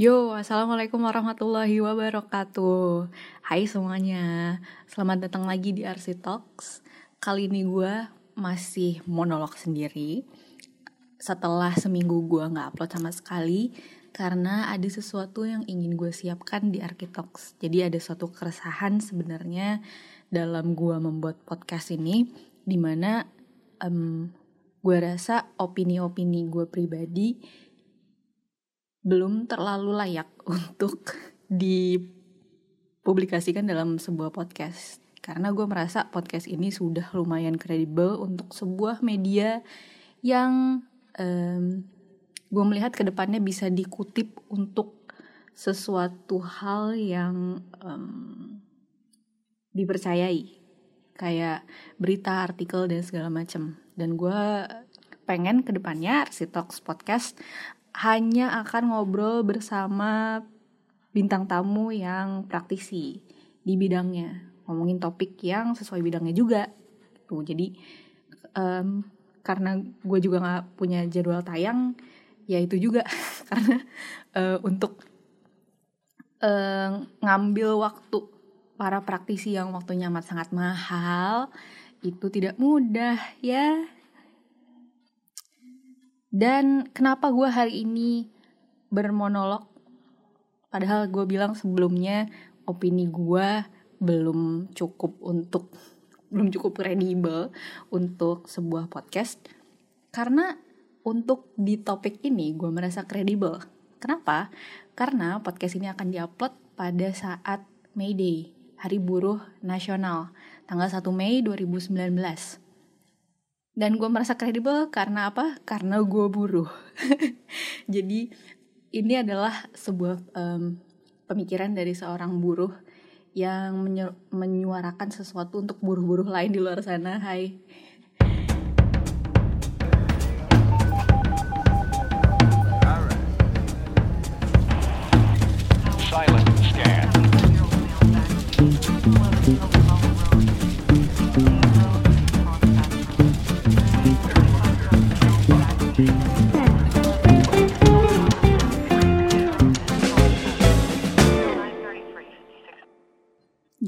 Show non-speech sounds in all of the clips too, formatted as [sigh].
Yo, assalamualaikum warahmatullahi wabarakatuh. Hai semuanya, selamat datang lagi di RC Talks. Kali ini gue masih monolog sendiri. Setelah seminggu gue nggak upload sama sekali, karena ada sesuatu yang ingin gue siapkan di Talks. Jadi ada suatu keresahan sebenarnya dalam gue membuat podcast ini, di mana um, gue rasa opini-opini gue pribadi belum terlalu layak [laughs] untuk dipublikasikan dalam sebuah podcast karena gue merasa podcast ini sudah lumayan kredibel untuk sebuah media yang um, gue melihat ke depannya bisa dikutip untuk sesuatu hal yang um, dipercayai kayak berita, artikel dan segala macam. Dan gue pengen ke depannya Arsi Talks Podcast hanya akan ngobrol bersama bintang tamu yang praktisi di bidangnya. Ngomongin topik yang sesuai bidangnya juga tuh jadi um, karena gue juga nggak punya jadwal tayang ya itu juga. [laughs] Karena uh, untuk uh, ngambil waktu para praktisi yang waktunya amat sangat mahal itu tidak mudah ya dan kenapa gue hari ini bermonolog? Padahal gue bilang sebelumnya opini gue belum cukup untuk belum cukup kredibel untuk sebuah podcast. Karena untuk di topik ini gue merasa kredibel. Kenapa? Karena podcast ini akan diupload pada saat May Day, Hari Buruh Nasional, tanggal 1 Mei 2019 dan gue merasa kredibel karena apa? Karena gue buruh. [laughs] Jadi ini adalah sebuah um, pemikiran dari seorang buruh yang menyuarakan sesuatu untuk buruh-buruh lain di luar sana. Hai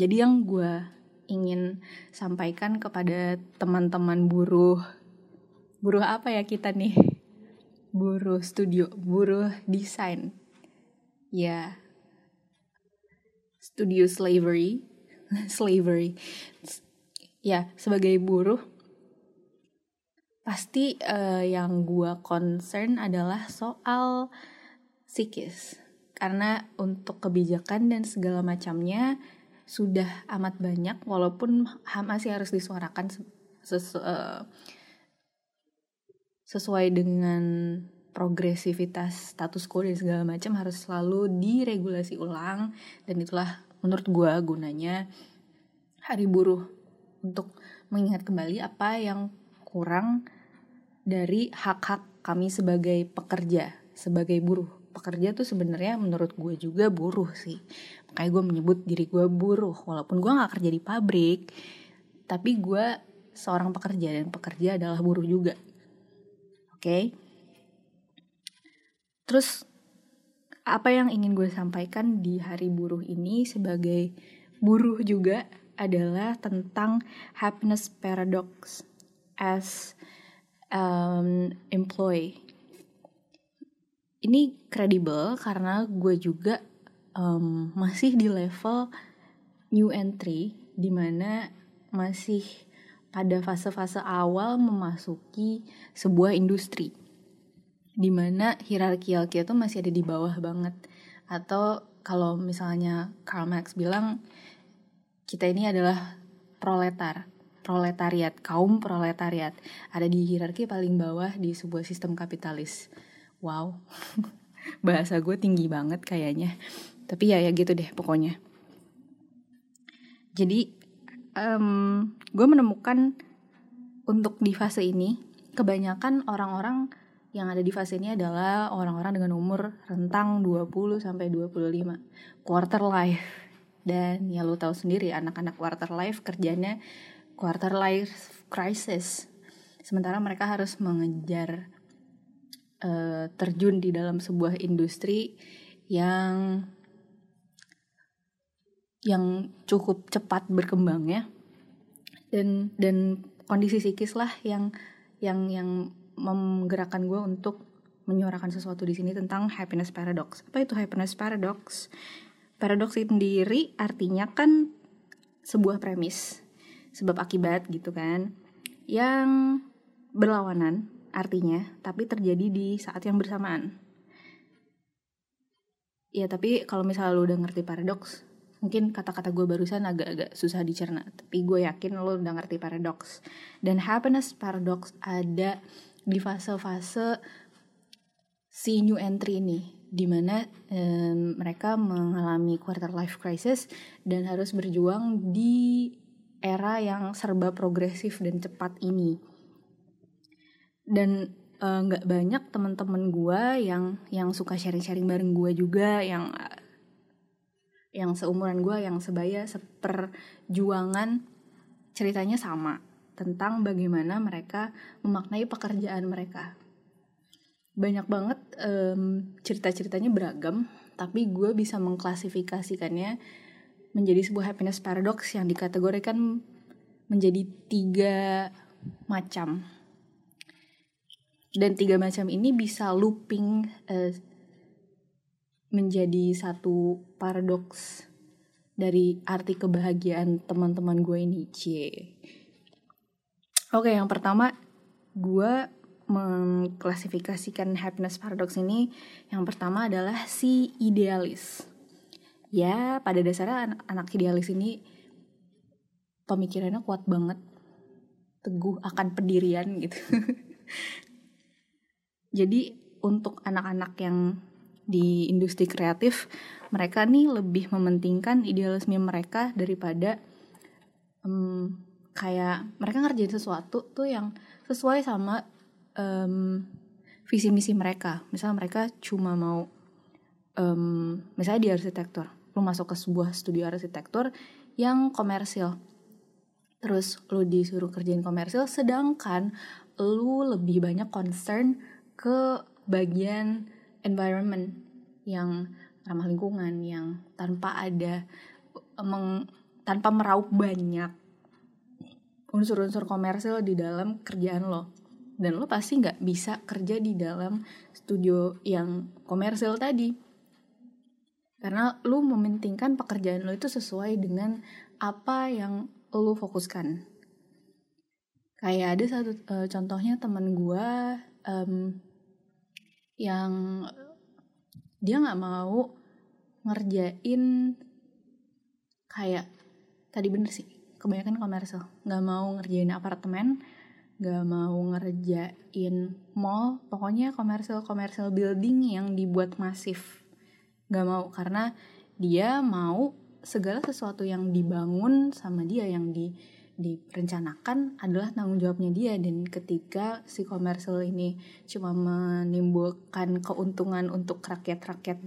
Jadi yang gue ingin sampaikan kepada teman-teman buruh, buruh apa ya kita nih? Buruh studio, buruh desain. Ya, studio slavery, [laughs] slavery. Ya, sebagai buruh, pasti uh, yang gue concern adalah soal psikis. Karena untuk kebijakan dan segala macamnya, sudah amat banyak walaupun masih harus disuarakan sesu, uh, sesuai dengan progresivitas status quo dan segala macam harus selalu diregulasi ulang. Dan itulah menurut gue gunanya hari buruh untuk mengingat kembali apa yang kurang dari hak-hak kami sebagai pekerja sebagai buruh. Pekerja tuh sebenarnya menurut gue juga buruh sih makanya gue menyebut diri gue buruh walaupun gue nggak kerja di pabrik tapi gue seorang pekerja dan pekerja adalah buruh juga oke okay? terus apa yang ingin gue sampaikan di hari buruh ini sebagai buruh juga adalah tentang happiness paradox as um, employee ini kredibel karena gue juga um, masih di level new entry di mana masih pada fase-fase awal memasuki sebuah industri di mana hierarkial kita tuh masih ada di bawah banget. Atau kalau misalnya Karl Marx bilang kita ini adalah proletar proletariat kaum proletariat. Ada di hierarki paling bawah di sebuah sistem kapitalis. Wow. [laughs] Bahasa gue tinggi banget kayaknya tapi ya ya gitu deh pokoknya. Jadi um, gue menemukan untuk di fase ini kebanyakan orang-orang yang ada di fase ini adalah orang-orang dengan umur rentang 20 sampai 25 quarter life. Dan ya lo tahu sendiri anak-anak quarter life kerjanya quarter life crisis. Sementara mereka harus mengejar uh, terjun di dalam sebuah industri yang yang cukup cepat berkembangnya dan dan kondisi psikis lah yang yang yang menggerakkan gue untuk menyuarakan sesuatu di sini tentang happiness paradox. Apa itu happiness paradox? Paradox sendiri artinya kan sebuah premis, sebab akibat gitu kan, yang berlawanan artinya, tapi terjadi di saat yang bersamaan. Ya tapi kalau misalnya lo udah ngerti paradox, mungkin kata-kata gue barusan agak-agak susah dicerna, tapi gue yakin lo udah ngerti paradox. Dan happiness paradox ada di fase-fase si new entry ini di mana um, mereka mengalami quarter life crisis dan harus berjuang di era yang serba progresif dan cepat ini dan nggak uh, banyak teman-teman gue yang yang suka sharing-sharing bareng gue juga yang yang seumuran gue yang sebaya seperjuangan ceritanya sama tentang bagaimana mereka memaknai pekerjaan mereka. Banyak banget um, cerita-ceritanya beragam tapi gue bisa mengklasifikasikannya menjadi sebuah happiness paradox yang dikategorikan menjadi tiga macam. Dan tiga macam ini bisa looping uh, menjadi satu paradoks dari arti kebahagiaan teman-teman gue ini cie oke yang pertama gue mengklasifikasikan happiness paradox ini yang pertama adalah si idealis. Ya, pada dasarnya anak, anak idealis ini pemikirannya kuat banget. Teguh akan pendirian gitu. [laughs] Jadi untuk anak-anak yang di industri kreatif, mereka nih lebih mementingkan idealisme mereka daripada um, kayak mereka ngerjain sesuatu tuh yang sesuai sama um, visi misi mereka. Misalnya mereka cuma mau um, misalnya di arsitektur lu masuk ke sebuah studio arsitektur yang komersil. Terus lu disuruh kerjain komersil sedangkan lu lebih banyak concern ke bagian environment yang ramah lingkungan yang tanpa ada meng, tanpa meraup banyak unsur-unsur komersil di dalam kerjaan lo. Dan lo pasti nggak bisa kerja di dalam studio yang komersil tadi. Karena lo mementingkan pekerjaan lo itu sesuai dengan apa yang lo fokuskan. Kayak ada satu uh, contohnya teman gue um, yang dia nggak mau ngerjain kayak tadi bener sih kebanyakan komersil. Nggak mau ngerjain apartemen gak mau ngerjain mall. Pokoknya komersial komersial building yang dibuat masif. Gak mau karena dia mau segala sesuatu yang dibangun sama dia yang di direncanakan adalah tanggung jawabnya dia. Dan ketika si komersial ini cuma menimbulkan keuntungan untuk rakyat-rakyat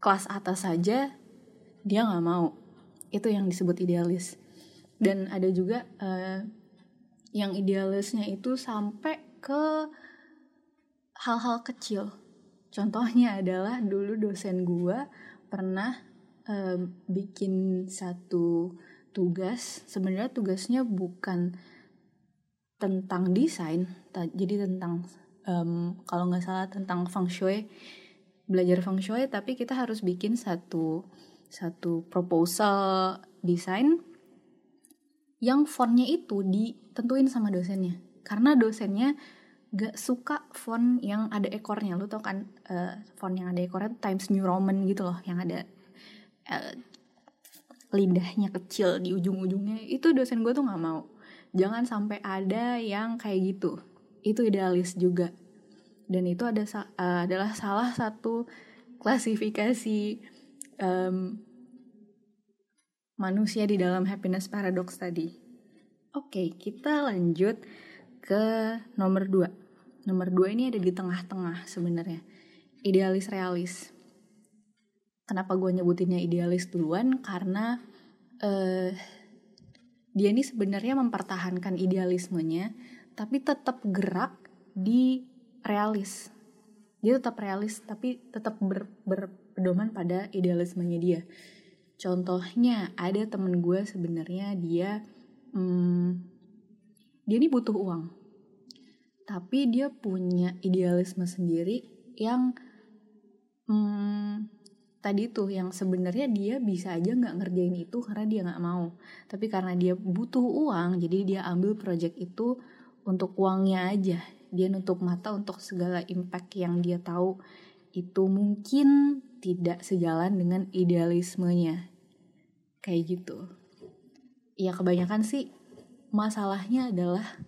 kelas atas saja dia nggak mau. Itu yang disebut idealis. Dan ada juga uh, yang idealisnya itu sampai ke hal-hal kecil. Contohnya adalah dulu dosen gue pernah uh, bikin satu tugas. Sebenarnya tugasnya bukan tentang desain, jadi tentang um, kalau nggak salah tentang feng shui, belajar feng shui. Tapi kita harus bikin satu satu proposal desain yang fontnya itu ditentuin sama dosennya karena dosennya gak suka font yang ada ekornya lu tau kan uh, font yang ada ekornya Times New Roman gitu loh yang ada uh, lidahnya kecil di ujung-ujungnya itu dosen gue tuh nggak mau jangan sampai ada yang kayak gitu itu idealis juga dan itu ada uh, adalah salah satu klasifikasi um, manusia di dalam happiness paradox tadi. Oke, kita lanjut ke nomor dua. Nomor dua ini ada di tengah-tengah sebenarnya. Idealis realis. Kenapa gue nyebutinnya idealis duluan? Karena uh, dia ini sebenarnya mempertahankan idealismenya, tapi tetap gerak di realis, dia tetap realis tapi tetap ber, berpedoman pada idealismenya dia. Contohnya ada temen gue sebenarnya dia hmm, dia ini butuh uang. Tapi dia punya idealisme sendiri yang hmm, tadi tuh yang sebenarnya dia bisa aja nggak ngerjain itu karena dia nggak mau. Tapi karena dia butuh uang jadi dia ambil project itu untuk uangnya aja. Dia nutup mata untuk segala impact yang dia tahu. Itu mungkin tidak sejalan dengan idealismenya. Kayak gitu. Ya kebanyakan sih masalahnya adalah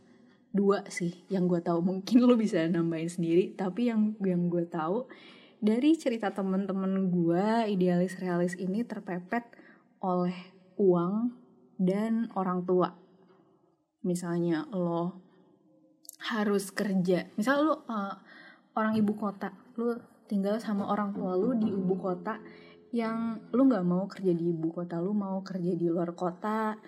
dua sih yang gue tahu. Mungkin lo bisa nambahin sendiri tapi yang yang gue tahu dari cerita temen-temen gue idealis realis ini terpepet oleh uang dan orang tua. Misalnya lo harus kerja. Misal lo uh, orang ibu kota lo tinggal sama orang tua lo di ibu kota yang lo nggak mau kerja di ibu kota lo mau kerja di luar kota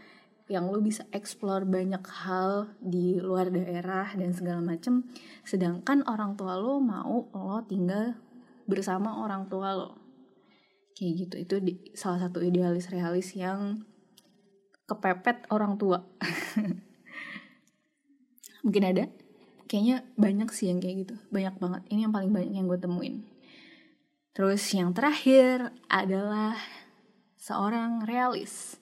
yang lo bisa explore banyak hal di luar daerah dan segala macem. Sedangkan orang tua lo mau lo tinggal bersama orang tua lo. Kayak gitu. Itu di, salah satu idealis realis yang kepepet orang tua. [laughs] Mungkin ada? Kayaknya banyak sih yang kayak gitu. Banyak banget. Ini yang paling banyak yang gue temuin. Terus yang terakhir adalah seorang realis.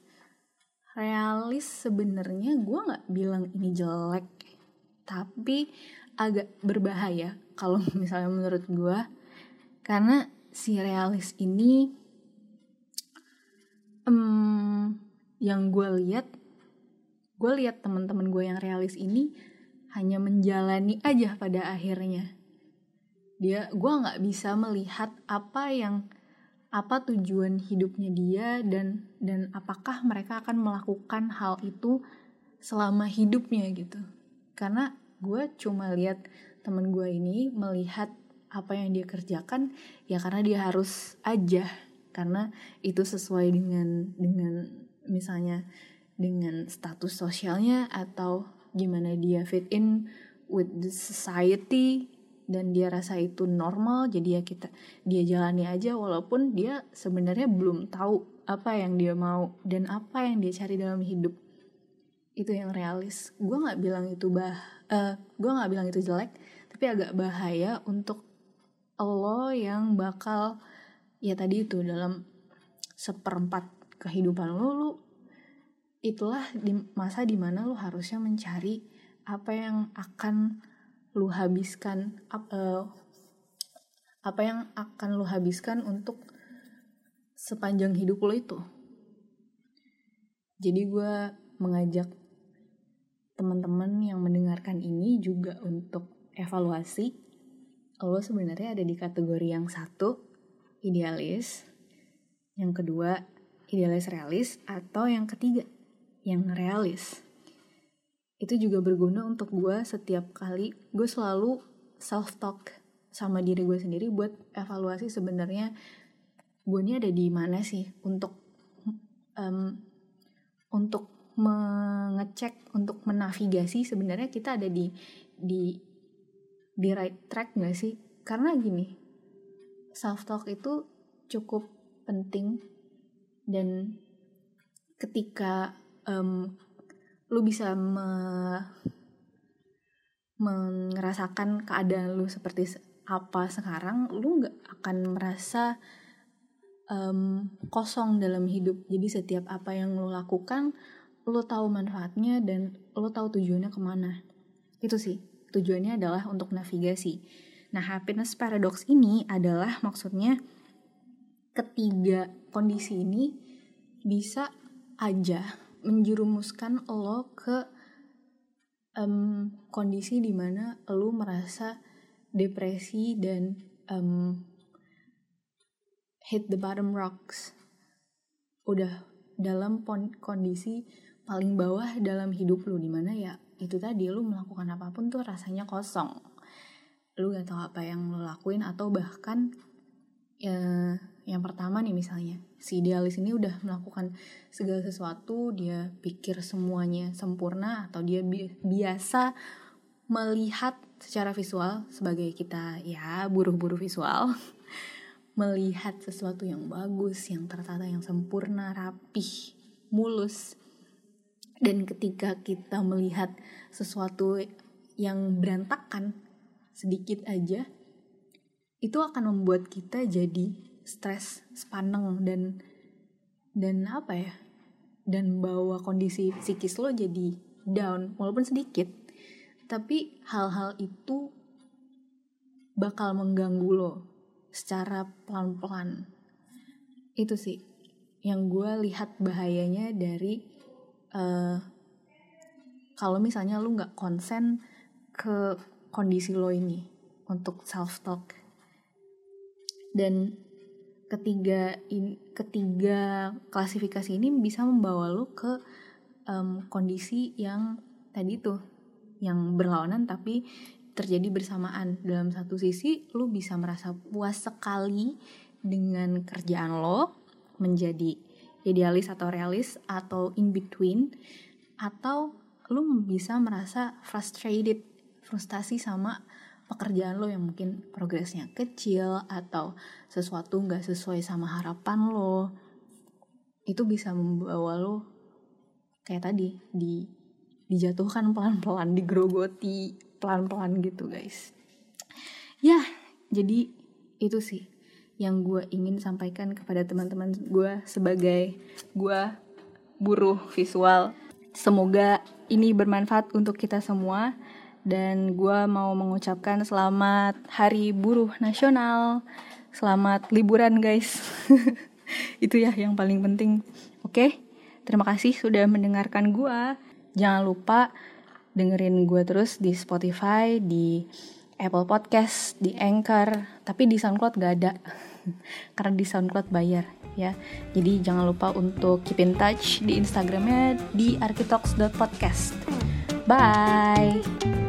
Realis sebenarnya gue nggak bilang ini jelek tapi agak berbahaya kalau [laughs] misalnya menurut gue karena si realis ini um, yang gue lihat gue lihat teman-teman gue yang realis ini hanya menjalani aja pada akhirnya. Dia gue nggak bisa melihat apa yang apa tujuan hidupnya dia dan dan apakah mereka akan melakukan hal itu selama hidupnya gitu. Karena gue cuma lihat temen gue ini melihat apa yang dia kerjakan ya karena dia harus aja. Karena itu sesuai dengan dengan misalnya dengan status sosialnya atau gimana dia fit in with the society dan dia rasa itu normal jadi ya kita dia jalani aja walaupun dia sebenarnya belum tahu apa yang dia mau dan apa yang dia cari dalam hidup. Itu yang realis. Gue nggak bilang itu bah uh, gue nggak bilang itu jelek tapi agak bahaya untuk Allah yang bakal ya tadi itu dalam seperempat kehidupan lo lu itulah di masa di mana lo harusnya mencari apa yang akan lu habiskan uh, apa yang akan lu habiskan untuk sepanjang hidup lo itu. Jadi gue mengajak teman-teman yang mendengarkan ini juga untuk evaluasi lo sebenarnya ada di kategori yang satu idealis. Yang kedua idealis realis. Atau yang ketiga yang realis. Itu juga berguna untuk gue setiap kali gue selalu self talk sama diri gue sendiri buat evaluasi sebenarnya gue ini ada di mana sih untuk um, untuk mengecek untuk menavigasi. Sebenarnya kita ada di di di right track gak sih? Karena gini self talk itu cukup penting dan ketika um, lu bisa me merasakan keadaan lu seperti apa sekarang lu nggak akan merasa um, kosong dalam hidup. Jadi setiap apa yang lu lakukan lu tahu manfaatnya dan lu tahu tujuannya ke mana. Itu sih tujuannya adalah untuk navigasi. Nah happiness paradox ini adalah maksudnya ketiga kondisi ini bisa aja menjerumuskan lo ke um, kondisi di mana lo merasa depresi dan um, hit the bottom rocks. Udah dalam kondisi paling bawah dalam hidup lo di mana ya itu tadi lo melakukan apa pun tuh rasanya kosong lo gak tahu apa yang lo lakuin atau bahkan ya yang pertama nih misalnya si idealis ini udah melakukan segala sesuatu dia pikir semuanya sempurna atau dia bi biasa melihat secara visual sebagai kita ya buruh-buruh visual [laughs] melihat sesuatu yang bagus, yang tertata, yang sempurna, rapih, mulus. Dan ketika kita melihat sesuatu yang berantakan sedikit aja, itu akan membuat kita jadi stres, sepaneng dan dan apa ya? Dan bawa kondisi psikis lo jadi down walaupun sedikit. Tapi hal-hal itu bakal mengganggu lo secara pelan-pelan. Itu sih yang gue lihat bahayanya dari uh, kalau misalnya lu nggak konsen ke kondisi lo ini untuk self talk dan ketiga in, ketiga klasifikasi ini bisa membawa lo ke um, kondisi yang tadi tuh yang berlawanan tapi terjadi bersamaan. Dalam satu sisi lu bisa merasa puas sekali dengan kerjaan lo menjadi idealis atau realis atau in between atau lu bisa merasa frustrated frustasi sama pekerjaan lo yang mungkin progresnya kecil atau sesuatu nggak sesuai sama harapan lo. Itu bisa membawa lo kayak tadi di dijatuhkan pelan-pelan digrogoti pelan-pelan gitu guys. Ya jadi itu sih yang gue ingin sampaikan kepada teman-teman gue sebagai gue buruh visual. Semoga ini bermanfaat untuk kita semua dan gue mau mengucapkan selamat hari buruh nasional. Selamat liburan guys. [laughs] Itu ya yang paling penting. Oke terima kasih sudah mendengarkan gue jangan lupa dengerin gue terus di Spotify, di Apple Podcast, di Anchor, tapi di SoundCloud gak ada karena di SoundCloud bayar ya. Jadi jangan lupa untuk keep in touch di Instagramnya di arkitalks.podcast. Bye.